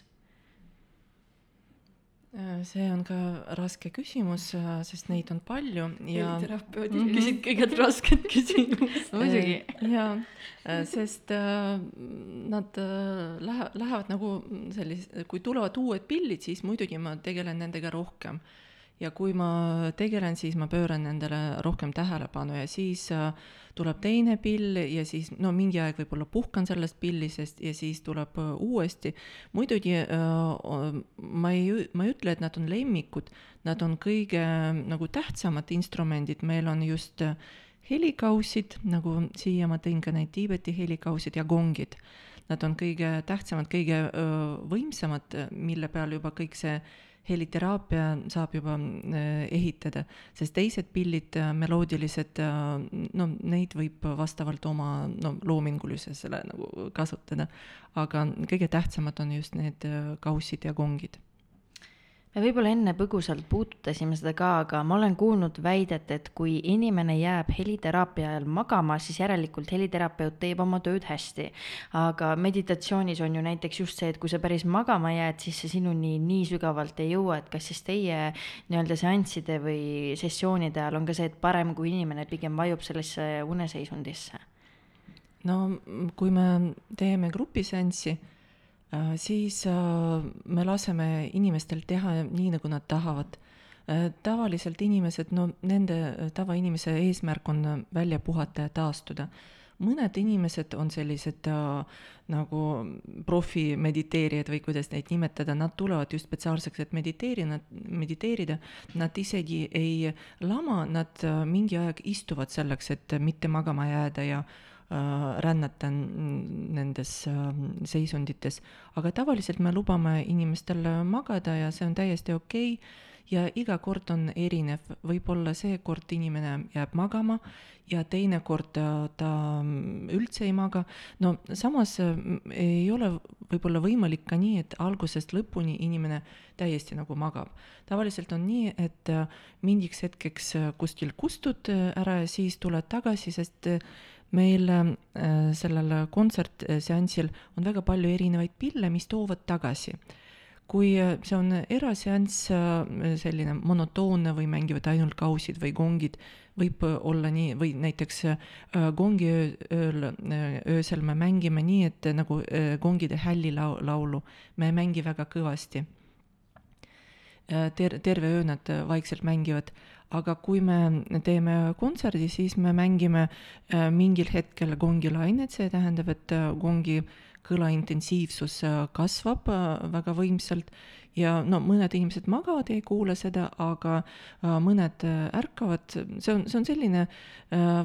Äh, see on ka raske küsimus, äh, sest neid on palju ja. terapeudid mm -hmm. küsid kõige rasket küsimust muidugi. ja, äh, sest nad lähe-, lähevad nagu sellis-, kui tulevad uued pillid, siis muidugi ma tegelen nendega rohkem ja kui ma tegelen, siis ma pööran nendele rohkem tähelepanu ja siis äh, tuleb teine pill ja siis no mingi aeg võib-olla puhkan sellest pillisest ja siis tuleb äh, uuesti. muidugi äh, ma ei, ma ei ütle, et nad on lemmikud, nad on kõige nagu tähtsamad instrumendid, meil on just helikausid, nagu siia ma tõin ka neid Tiibeti helikausid ja gongid. Nad on kõige tähtsamad, kõige võimsamad, mille peal juba kõik see heliteraapia saab juba äh, ehitada, sest teised pillid, äh, meloodilised, äh, no neid võib vastavalt oma no loomingulisusele nagu kasutada. aga kõige tähtsamad on just need kaussid ja kongid me võib-olla enne põgusalt puudutasime seda ka, aga ma olen kuulnud väidet, et kui inimene jääb heliteraapia ajal magama, siis järelikult heliterapeut teeb oma tööd hästi. aga meditatsioonis on ju näiteks just see, et kui sa päris magama jääd, siis see sinuni nii sügavalt ei jõua, et kas siis teie nii-öelda seansside või sessioonide ajal on ka see, et parem, kui inimene pigem vajub sellesse uneseisundisse? no kui me teeme grupiseanssi siis äh, me laseme inimestel teha nii, nagu nad tahavad. Äh, tavaliselt inimesed, no nende tavainimese eesmärk on välja puhata ja taastuda. mõned inimesed on sellised äh, nagu profi mediteerijad või kuidas neid nimetada, nad tulevad just spetsiaalseks, et mediteerida, mediteerida. Nad isegi ei lama, nad mingi aeg istuvad selleks, et mitte magama jääda ja Äh, rännata nendes ähm, seisundites, aga tavaliselt me lubame inimestel magada ja see on täiesti okei okay ja iga kord on erinev, võib-olla seekord inimene jääb magama ja teinekord äh, ta üldse ei maga. no samas äh, ei ole võib-olla võimalik ka nii, et algusest lõpuni inimene täiesti nagu magab. tavaliselt on nii, et mingiks hetkeks kuskil kustud ära ja siis tuled tagasi, sest meil äh, sellel kontsertseansil on väga palju erinevaid pille, mis toovad tagasi. kui äh, see on eraseanss, äh, selline monotoonne või mängivad ainult kausid või gongid, võib olla nii, või näiteks gongi ööl, öösel me mängime nii, et nagu gongide hällilaulu, me ei mängi väga kõvasti ter-, terve öö nad vaikselt mängivad aga kui me teeme kontserdi, siis me mängime äh, mingil hetkel gongilainet, see tähendab, et äh, gongi kõla intensiivsus äh, kasvab väga võimsalt. Ja no mõned inimesed magavad ei kuule seda, aga mõned ärkavad, see on, see on selline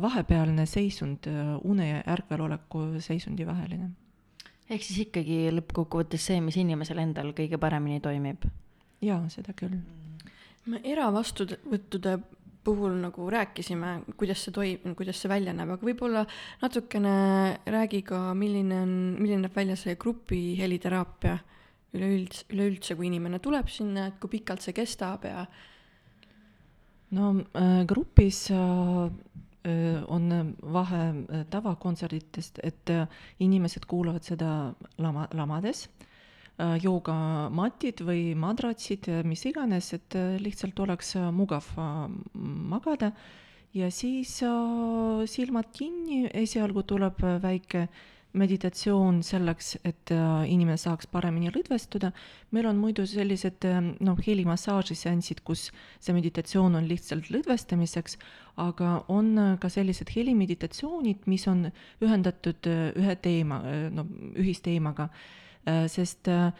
vahepealne seisund, une ja ärkveloleku seisundi vaheline. ehk siis ikkagi lõppkokkuvõttes see, mis inimesel endal kõige paremini toimib? jaa, seda küll me eravastuvõttude puhul nagu rääkisime, kuidas see toimub, kuidas see välja näeb, aga võib-olla natukene räägi ka, milline on, milline näeb välja see grupi heliteraapia üleüldse, üleüldse, kui inimene tuleb sinna, et kui pikalt see kestab ja no äh, grupis äh, äh on vahe äh, tavakontserditest, et äh, inimesed kuulavad seda lama, lamades. äh, Äh, joogamatid või madratsid, mis iganes, et äh, lihtsalt oleks äh, mugav magada ja siis äh, silmad kinni, esialgu tuleb äh, väike meditatsioon selleks, et äh, inimene saaks paremini lõdvestuda. meil on muidu sellised äh, noh, helimassaaži seansid, kus see meditatsioon on lihtsalt lõdvestamiseks, aga on äh, ka sellised helimeditatsioonid, mis on ühendatud äh, ühe teema, no ühisteemaga, sest äh,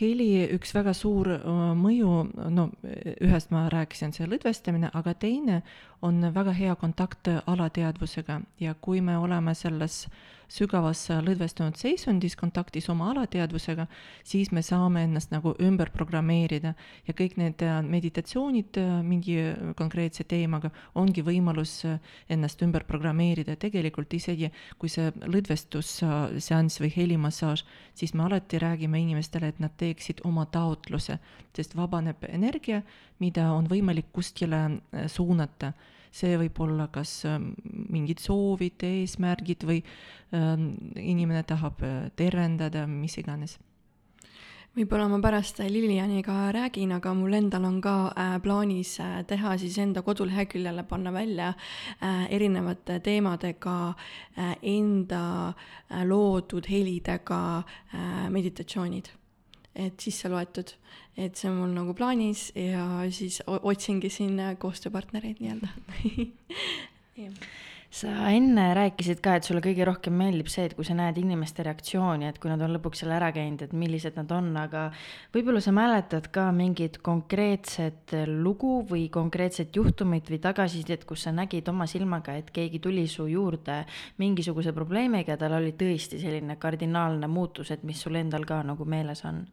heli üks väga suur mõju, no ühest ma rääkisin, see lõdvestamine, aga teine on väga hea kontakt alateadvusega. Ja kui me oleme selles sügavas lõdvestunud seisundis, kontaktis oma alateadvusega, siis me saame ennast nagu ümber programmeerida. Ja kõik need äh, meditatsioonid äh, mingi konkreetse teemaga ongi võimalus äh, ennast ümber programmeerida. Tegelikult isegi kui see lõdvestusseanss või helimassaaž, siis me alati räägime inimestele, et nad teeksid oma taotluse, sest vabaneb energia, mida on võimalik kuskile suunata see võib olla kas ähm, mingid soovid, eesmärgid või ähm, inimene tahab äh, tervendada, mis iganes. Võib-olla ma pärast Lilianiga räägin, aga mul endal on ka äh, plaanis äh, teha siis enda koduleheküljele panna välja äh, erinevate teemadega äh, enda äh, loodud helidega äh, meditatsioonid et sisse loetud, et see on mul nagu plaanis ja siis otsingi siin koostööpartnereid nii-öelda. Sa enne rääkisid ka, et sulle kõige rohkem meeldib see, et kui sa näed inimeste reaktsiooni, et kui nad on lõpuks selle ära käinud, et millised nad on, aga võib-olla sa mäletad ka mingit konkreetset lugu või konkreetset juhtumit või tagasisidet, kus sa nägid oma silmaga, et keegi tuli su juurde mingisuguse probleemiga tal oli tõesti selline kardinaalne muutus, et mis sul endal ka nagu meeles on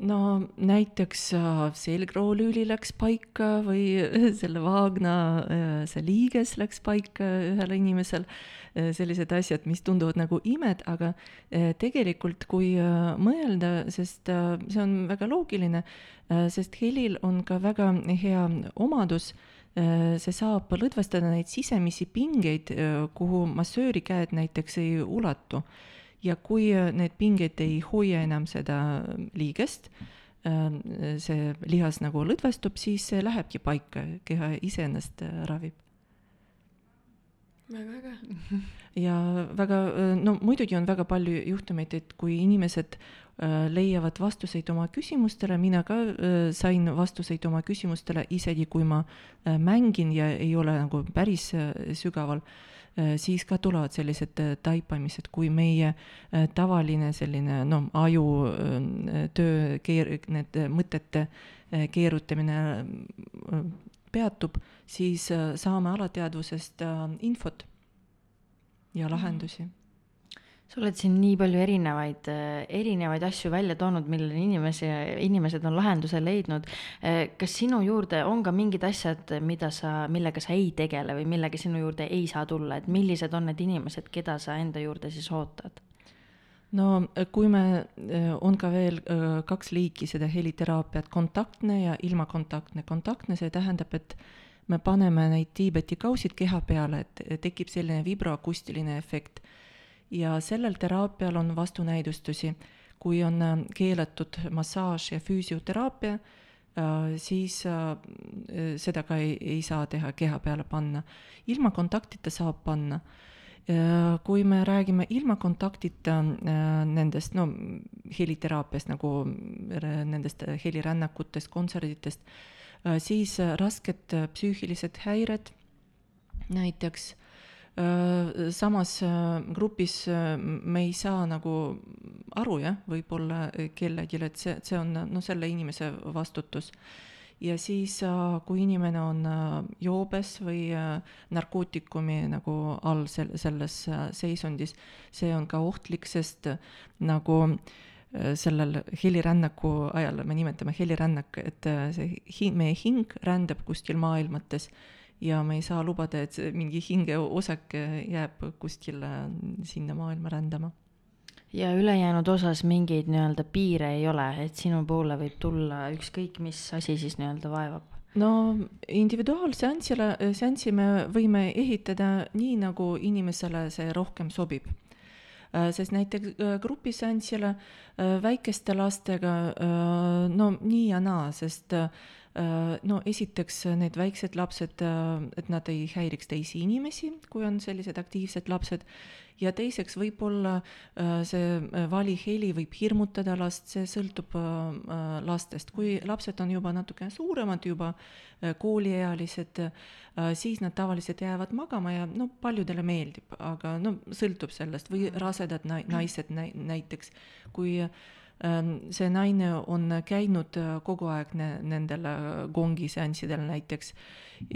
no näiteks äh, selgroolüüli läks paika või selle Vaagna äh, see liiges läks paika ühel inimesel, äh, sellised asjad, mis tunduvad nagu imed, aga tegelikult kui mõelda, sest see on väga loogiline, sest helil on ka väga hea omadus, see saab lõdvestada neid sisemisi pingeid, kuhu massööri käed näiteks ei ulatu ja kui äh, need pinged ei hoia enam seda äh, liigest, äh, see lihas nagu lõdvestub, siis see lähebki paika, keha iseennast ravib. väga äge. ja väga, no muidugi on väga palju juhtumeid, et kui inimesed leiavad vastuseid oma küsimustele, mina ka sain vastuseid oma küsimustele, isegi kui ma mängin ja ei ole nagu päris sügaval Äh, siis ka tulevad sellised äh, taipamised, kui meie äh, tavaline selline no aju töö keer-, need mõtete keerutamine peatub, siis saame alateadvusest infot ja lahendusi sa oled siin nii palju erinevaid, erinevaid asju välja toonud, millele inimesi, inimesed on lahenduse leidnud. kas sinu juurde on ka mingid asjad, mida sa, millega sa ei tegele või millega sinu juurde ei saa tulla, et millised on need inimesed, keda sa enda juurde siis ootad? no kui me, on ka veel kaks liiki seda heliteraapiat, kontaktne ja ilmakontaktne. kontaktne, see tähendab, et me paneme neid Tiibeti kausid keha peale, et tekib selline vibroakustiline efekt ja sellel teraapial on vastunäidustusi. kui on äh, keelatud massaaž ja füsioteraapia, äh, siis äh, seda ka ei, ei saa teha keha peale panna. ilma kontaktita saab panna kui me räägime ilma kontaktita nendest, no heliteraapiast nagu nendest helirännakutest, kontserditest, siis rasked psüühilised häired, näiteks samas äh, grupis äh, me ei saa nagu aru jah, võib-olla kellelgi, et see, see on noh, selle inimese vastutus. ja siis, kui inimene on joobes või narkootikumi nagu all sel-, selles seisundis, see on ka ohtlik, sest nagu sellel helirännaku ajal, me nimetame helirännak, et see hi-, meie hing rändab kuskil maailmates ja me ei saa lubada, et mingi hingeosake jääb kuskile sinna maailma rändama. ja ülejäänud osas mingeid nii-öelda piire ei ole, et sinu poole võib tulla ükskõik mis asi siis nii-öelda vaevab? no individuaalseansile, seansi me võime ehitada nii, nagu inimesele see rohkem sobib äh, sest näiteks äh, grupiseansile äh, väikeste lastega no nii ja naa, sest Äh, no esiteks need väiksed lapsed, äh, et nad ei häiriks teisi inimesi, kui on sellised aktiivsed lapsed, ja teiseks võib-olla äh, see valiheli võib hirmutada last, see sõltub lastest, kui lapsed on juba natukene suuremad, juba kooliealised, siis nad tavaliselt jäävad magama ja no paljudele meeldib, aga no sõltub sellest. Või rasedad naised näiteks, kui äh, see naine on käinud äh, kogu aeg ne-, nendel äh, gongiseanssidel näiteks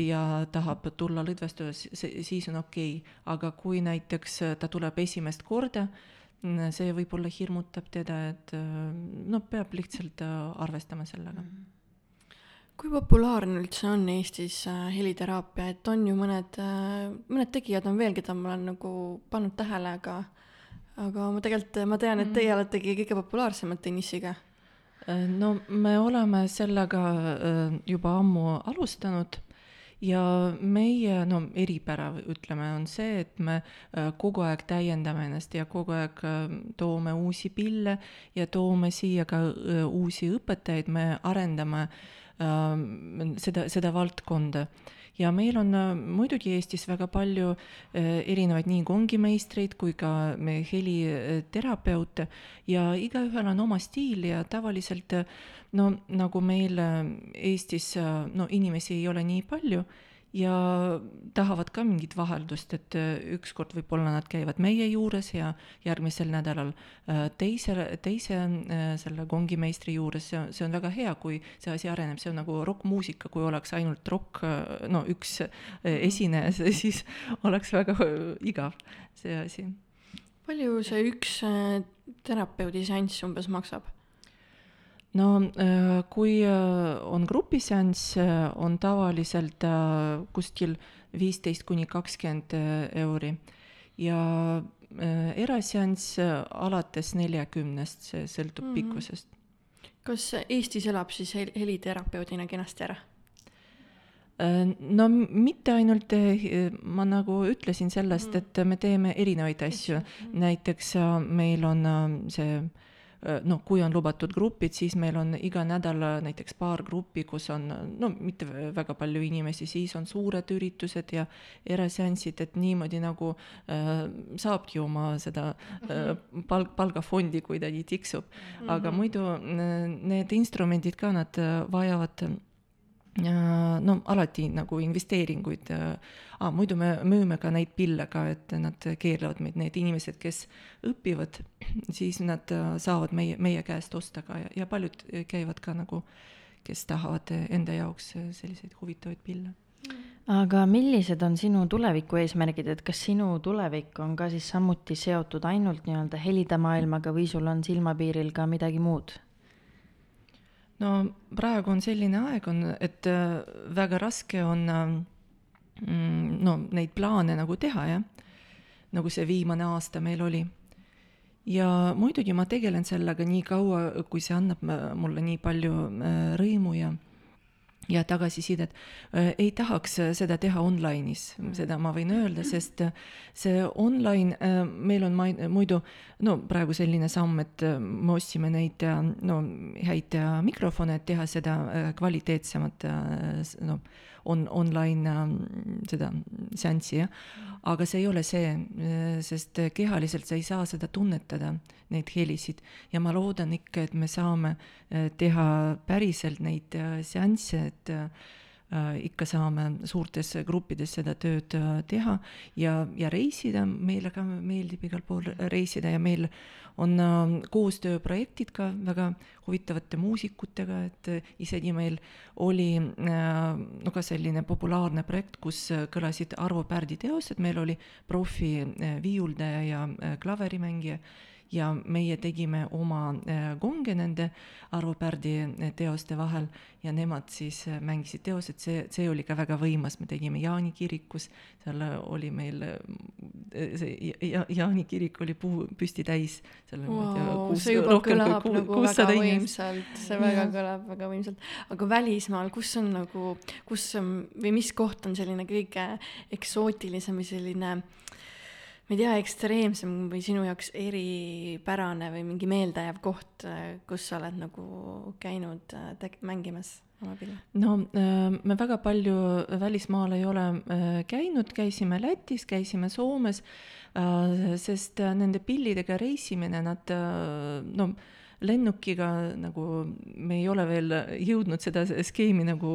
ja tahab tulla lõdvestada, siis on okei okay., aga kui näiteks äh, ta tuleb esimest korda, mm, see võib-olla hirmutab teda, et noh, peab lihtsalt arvestama sellega mm. -hmm kui populaarne üldse on Eestis heliteraapia, et on ju mõned, mõned tegijad on veel, keda ma olen nagu pannud tähele, aga aga ma tegelikult, ma tean, et teie mm. oletegi kõige populaarsemad tennisiga. Äh, no me oleme sellega äh, juba ammu alustanud ja meie no eripära, ütleme, on see, et me äh, kogu aeg täiendame ennast ja kogu aeg toome uusi pille ja toome siia ka uusi õpetajaid, me arendame seda, seda valdkonda ja meil on äh, muidugi Eestis väga palju äh, erinevaid nii kongimeistreid kui ka heliterapeute ja igaühel on oma stiil ja tavaliselt no nagu meil äh, Eestis no inimesi ei ole nii palju ja tahavad ka mingit vaheldust, et äh, ükskord võib-olla nad käivad meie juures ja järgmisel nädalal äh, teise, teise äh, selle kongimeistri juures, see on, see on väga hea, kui see asi areneb, see on nagu rokkmuusika, kui oleks ainult rokk, no üks esineja, siis oleks väga igav see asi. palju see üks terapeudi seanss umbes maksab? No äh, kui äh, on grupiseanss, äh, on tavaliselt kuskil viisteist kuni kakskümmend euri ja eraseanss alates neljakümnest, see sõltub mm -hmm. pikkusest. kas Eestis elab siis hel-, heliterapeudina kenasti ära? no mitte ainult, ma nagu ütlesin sellest, mhm. et me teeme erinevaid asju, mhm. näiteks meil on see äh, noh, kui on lubatud grupid, siis meil on iga nädal näiteks paar gruppi, kus on no mitte väga palju inimesi, siis on suured üritused ja eraseansid, et niimoodi nagu äh, saabki oma seda äh, palk, palgafondi kuidagi tiksub. Aga muidu need instrumendid ka, nad vajavad no alati nagu investeeringuid ah,, muidu me müüme ka neid pille ka, et nad keerlevad meid, need inimesed, kes õpivad, siis nad äh, saavad meie, meie käest osta ka ja, ja paljud käivad ka nagu, kes tahavad enda jaoks selliseid huvitavaid pille. aga millised on sinu tuleviku eesmärgid, et kas sinu tulevik on ka siis samuti seotud ainult nii-öelda helidemaailmaga või sul on silmapiiril ka midagi muud? No praegu on selline aeg, on, et äh, väga raske on äh, mm, no neid plaane nagu teha, jah. nagu see viimane aasta meil oli. ja muidugi ma tegelen sellega nii kaua, kui see annab mulle nii palju äh, rõõmu ja ja tagasisidet. Äh, ei tahaks äh, seda teha online'is, seda ma võin öelda, sest äh, see online, meil on muidu no praegu selline samm, et me ostsime neid no häid mikrofone, et teha seda kvaliteetsemat no on online seda seanssi, jah. aga see ei ole see, sest kehaliselt sa ei saa seda tunnetada, neid helisid, ja ma loodan ikka, et me saame teha päriselt neid seansse, et äh, ikka saame suurtes gruppides seda tööd äh, teha ja, ja reisida, meile ka meeldib igal pool reisida ja meil on äh, koostööprojektid ka väga huvitavate muusikutega, et äh, isegi meil oli äh, no ka selline populaarne projekt, kus äh, kõlasid Arvo Pärdi teosed, meil oli profi äh, viiuldaja ja äh, klaverimängija ja meie tegime oma konge äh, nende Arvo Pärdi äh, teoste vahel ja nemad siis äh, mängisid teosed, see, see oli ka väga võimas, me tegime Jaani kirikus, seal oli meil see ja, Jaani kirik oli puu püsti täis. Wow, see juba kõlab kui, nagu väga võimsalt, see väga ja. kõlab väga võimsalt. aga välismaal, kus on nagu, kus või mis koht on selline kõige eksootilisem või selline äh, ma ei tea, ekstreemsem või sinu jaoks eripärane või mingi meeldejääv koht, kus sa oled nagu käinud äh, teg-, mängimas? oma pille? no äh, me väga palju välismaal ei ole äh, käinud, käisime Lätis, käisime Soomes, sest nende pillidega reisimine, nad no lennukiga nagu me ei ole veel jõudnud seda skeemi nagu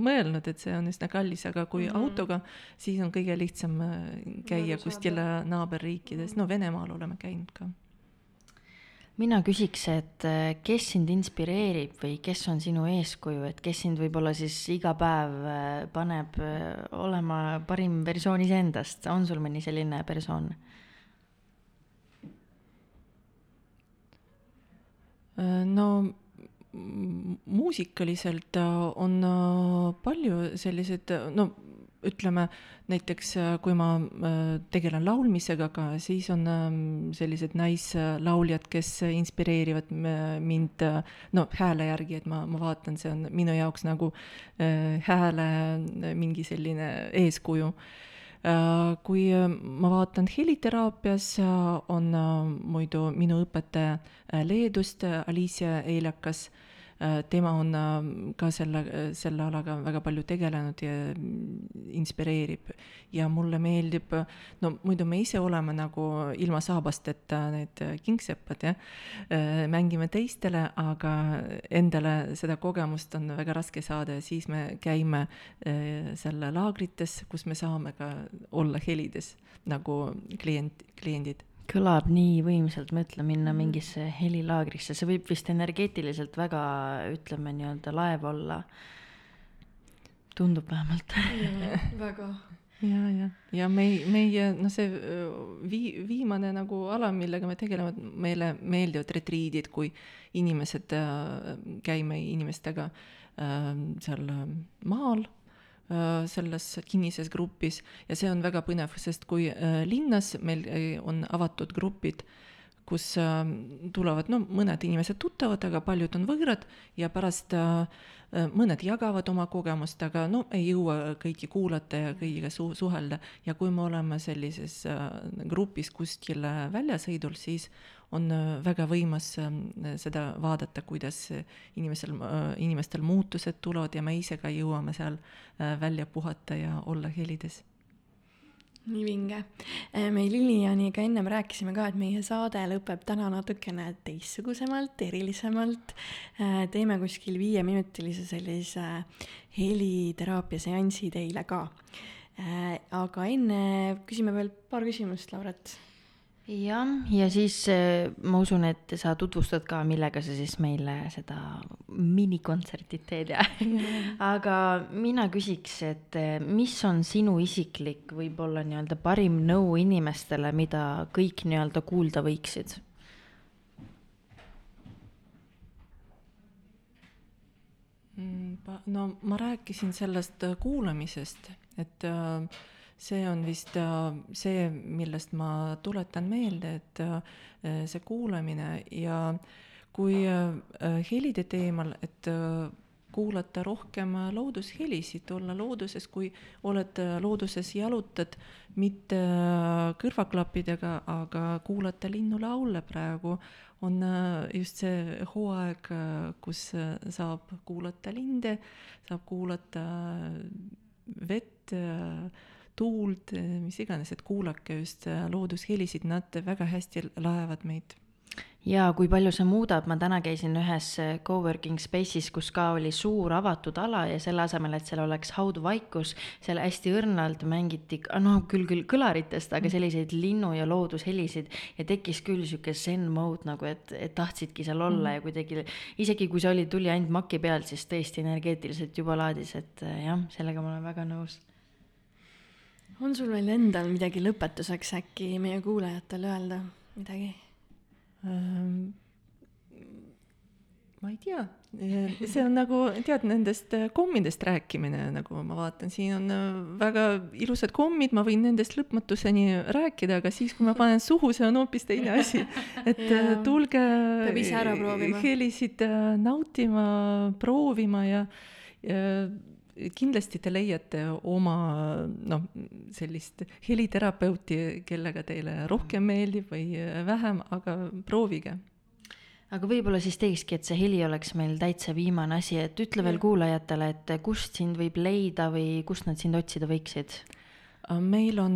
mõelnud, et see on üsna kallis, aga kui mm -hmm. autoga, siis on kõige lihtsam käia kuskil naaberriikides, no Venemaal oleme käinud ka. Mina küsiks, et äh, kes sind inspireerib või kes on sinu eeskuju, et kes sind võib-olla siis iga päev äh, paneb äh, olema parim versioon iseendast, on sul mõni selline persoon? No muusikaliselt on palju selliseid, no ütleme näiteks, äh, kui ma äh, tegelen laulmisega ka, siis on ähm, sellised naislauljad, kes inspireerivad mind no hääle järgi, et ma, ma vaatan, see on minu jaoks nagu äh, hääle mingi selline eeskuju kui ma vaatan heliteraapias, on muidu minu õpetaja Leedust, Alicia Eilakas Äh, tema on äh, ka selle, selle alaga väga palju tegelenud ja inspireerib. ja mulle meeldib, no muidu me ise oleme nagu ilma saabasteta need kingsepad, jah, äh, mängime teistele, aga endale seda kogemust on väga raske saada ja siis me käime seal laagrites, kus me saame ka olla helides nagu klient, kliendid kõlab nii võimsalt, ma ütlen, minna mhm. mingisse helilaagrisse, see võib vist energeetiliselt väga, ütleme nii-öelda laev olla. tundub vähemalt. väga. ja, ja, ja meie, meie, noh, see vii-, viimane nagu ala, millega me tegeleme, meile meeldivad retriidid, kui inimesed, käime inimestega seal maal selles kinnises grupis ja see on väga põnev, sest kui äh, linnas meil äh, on avatud grupid, kus tulevad, no mõned inimesed tuttavad, aga paljud on võõrad ja pärast mõned jagavad oma kogemust, aga no ei jõua kõiki kuulata ja kõigiga su-, suhelda. ja kui me oleme sellises grupis kuskil väljasõidul, siis on äh, väga võimas ähm, seda vaadata, kuidas inimesel, äh, inimestel muutused tulevad ja me ise ka jõuame seal äh, välja puhata ja olla helides nii vinge. me Lilianiga ennem rääkisime ka, et meie saade lõpeb täna natukene teistsugusemalt, erilisemalt. teeme kuskil viieminutilise sellise heliteraapia seansi teile ka. aga enne küsime veel paar küsimust, Lauret jah, ja siis äh, ma usun, et sa tutvustad ka, millega sa siis meile seda minikontserti teed ja aga mina küsiks, et äh, mis on sinu isiklik võib-olla nii-öelda parim nõu inimestele, mida kõik nii-öelda kuulda võiksid? Mm, no ma rääkisin sellest äh, kuulamisest, et äh, see on vist äh, see, millest ma tuletan meelde, et äh, see kuulamine ja kui äh, helide teemal, et kuulata rohkem loodushelisid, olla looduses, kui oled looduses, jalutad mitte kõrvaklappidega, aga kuulata linnulaule praegu, on just see hooaeg, kus saab kuulata linde, saab kuulata vett tuult, mis iganes, et kuulake just äh, loodushelisid, nad väga hästi laevad meid. Ja kui palju see muudab, ma täna käisin ühes äh, coworking space'is, kus ka oli suur avatud ala ja selle asemel, et seal oleks haudvaikus, seal hästi õrnalt mängiti, noh, küll küll kõlaritest, aga selliseid linnu- ja loodushelisid ja tekkis küll sihuke zen mode nagu, et, et tahtsidki seal olla mm. ja kuidagi, isegi kui see oli, tuli ainult maki pealt, siis tõesti energeetiliselt juba laadis, et äh, jah, sellega ma olen väga nõus on sul veel endal midagi lõpetuseks äkki meie kuulajatele öelda, midagi? Ähm,? ma ei tea, see on nagu tead nendest kommidest rääkimine, nagu ma vaatan, siin on äh, väga ilusad kommid, ma võin nendest lõpmatuseni rääkida, aga siis, kui ma panen suhu, see on hoopis teine asi. et äh, tulge helisid äh, nautima, proovima ja, ja kindlasti te leiate oma noh, sellist heliterapeuti, kellega teile rohkem meeldib või vähem, aga proovige. Aga võib-olla siis teekski, et see heli oleks meil täitsa viimane asi, et ütle veel kuulajatele, et kust sind võib leida või kust nad sind otsida võiksid? meil on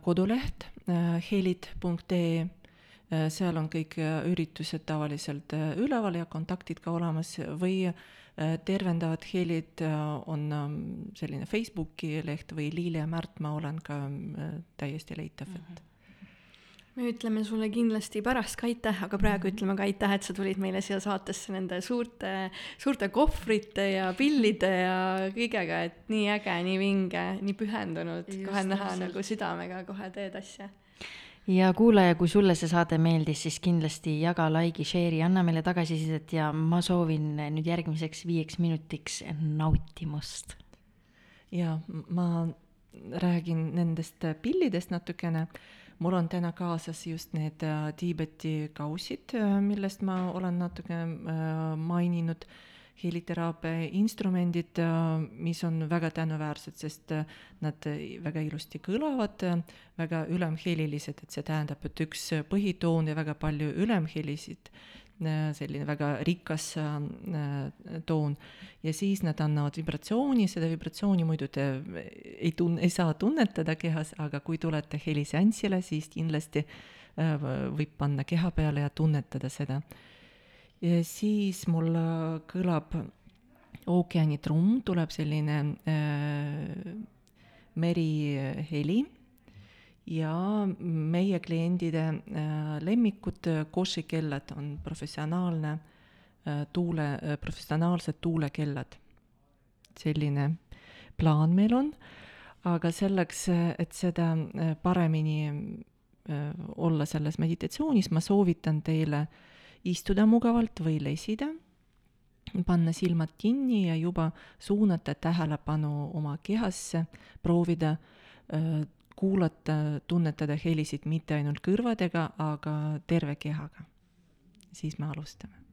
koduleht helid.ee Äh, seal on kõik äh, üritused tavaliselt äh, üleval ja kontaktid ka olemas. Või tervendavad helid on ähm, selline Facebooki leht või Liili ja Märt, ma olen ka täiesti leitav, et me ütleme sulle kindlasti pärast ka aitäh, aga praegu ütleme ka aitäh, et sa tulid meile siia saatesse nende suurte, suurte kohvrite ja pillide ja kõigega, et nii äge, nii vinge, nii pühendunud, kohe näha nagu südamega kohe teed asja ja kuulaja, kui sulle see saade meeldis, siis kindlasti jaga, like'i, share'i, anna meile tagasisidet ja ma soovin nüüd järgmiseks viieks minutiks nautimust. ja ma räägin nendest pillidest natukene. mul on täna kaasas just need äh, Tiibeti kausid, äh, millest ma olen natuke äh, maininud heliteraapia instrumendid, mis on väga tänuväärsed, sest nad väga ilusti kõlavad, väga ülemhelilised, et see tähendab, et üks põhitoon ja väga palju ülemhelisid, selline väga rikas toon. Ja siis nad annavad vibratsiooni, seda vibratsiooni muidu te ei tun-, ei saa tunnetada kehas, aga kui tulete heliseansile, siis kindlasti võib panna keha peale ja tunnetada seda ja siis mul äh, kõlab ookeanitrumm, tuleb selline äh, meriheli ja meie kliendide äh, lemmikud košikellad on professionaalne äh, tuule äh,, professionaalsed tuulekellad. selline plaan meil on, aga selleks, et seda äh, paremini äh, olla selles meditatsioonis, ma soovitan teile äh, istuda mugavalt või lesida, panna silmad kinni ja juba suunata tähelepanu oma kehasse, proovida kuulata, tunnetada helisid mitte ainult kõrvadega, aga terve kehaga. siis me alustame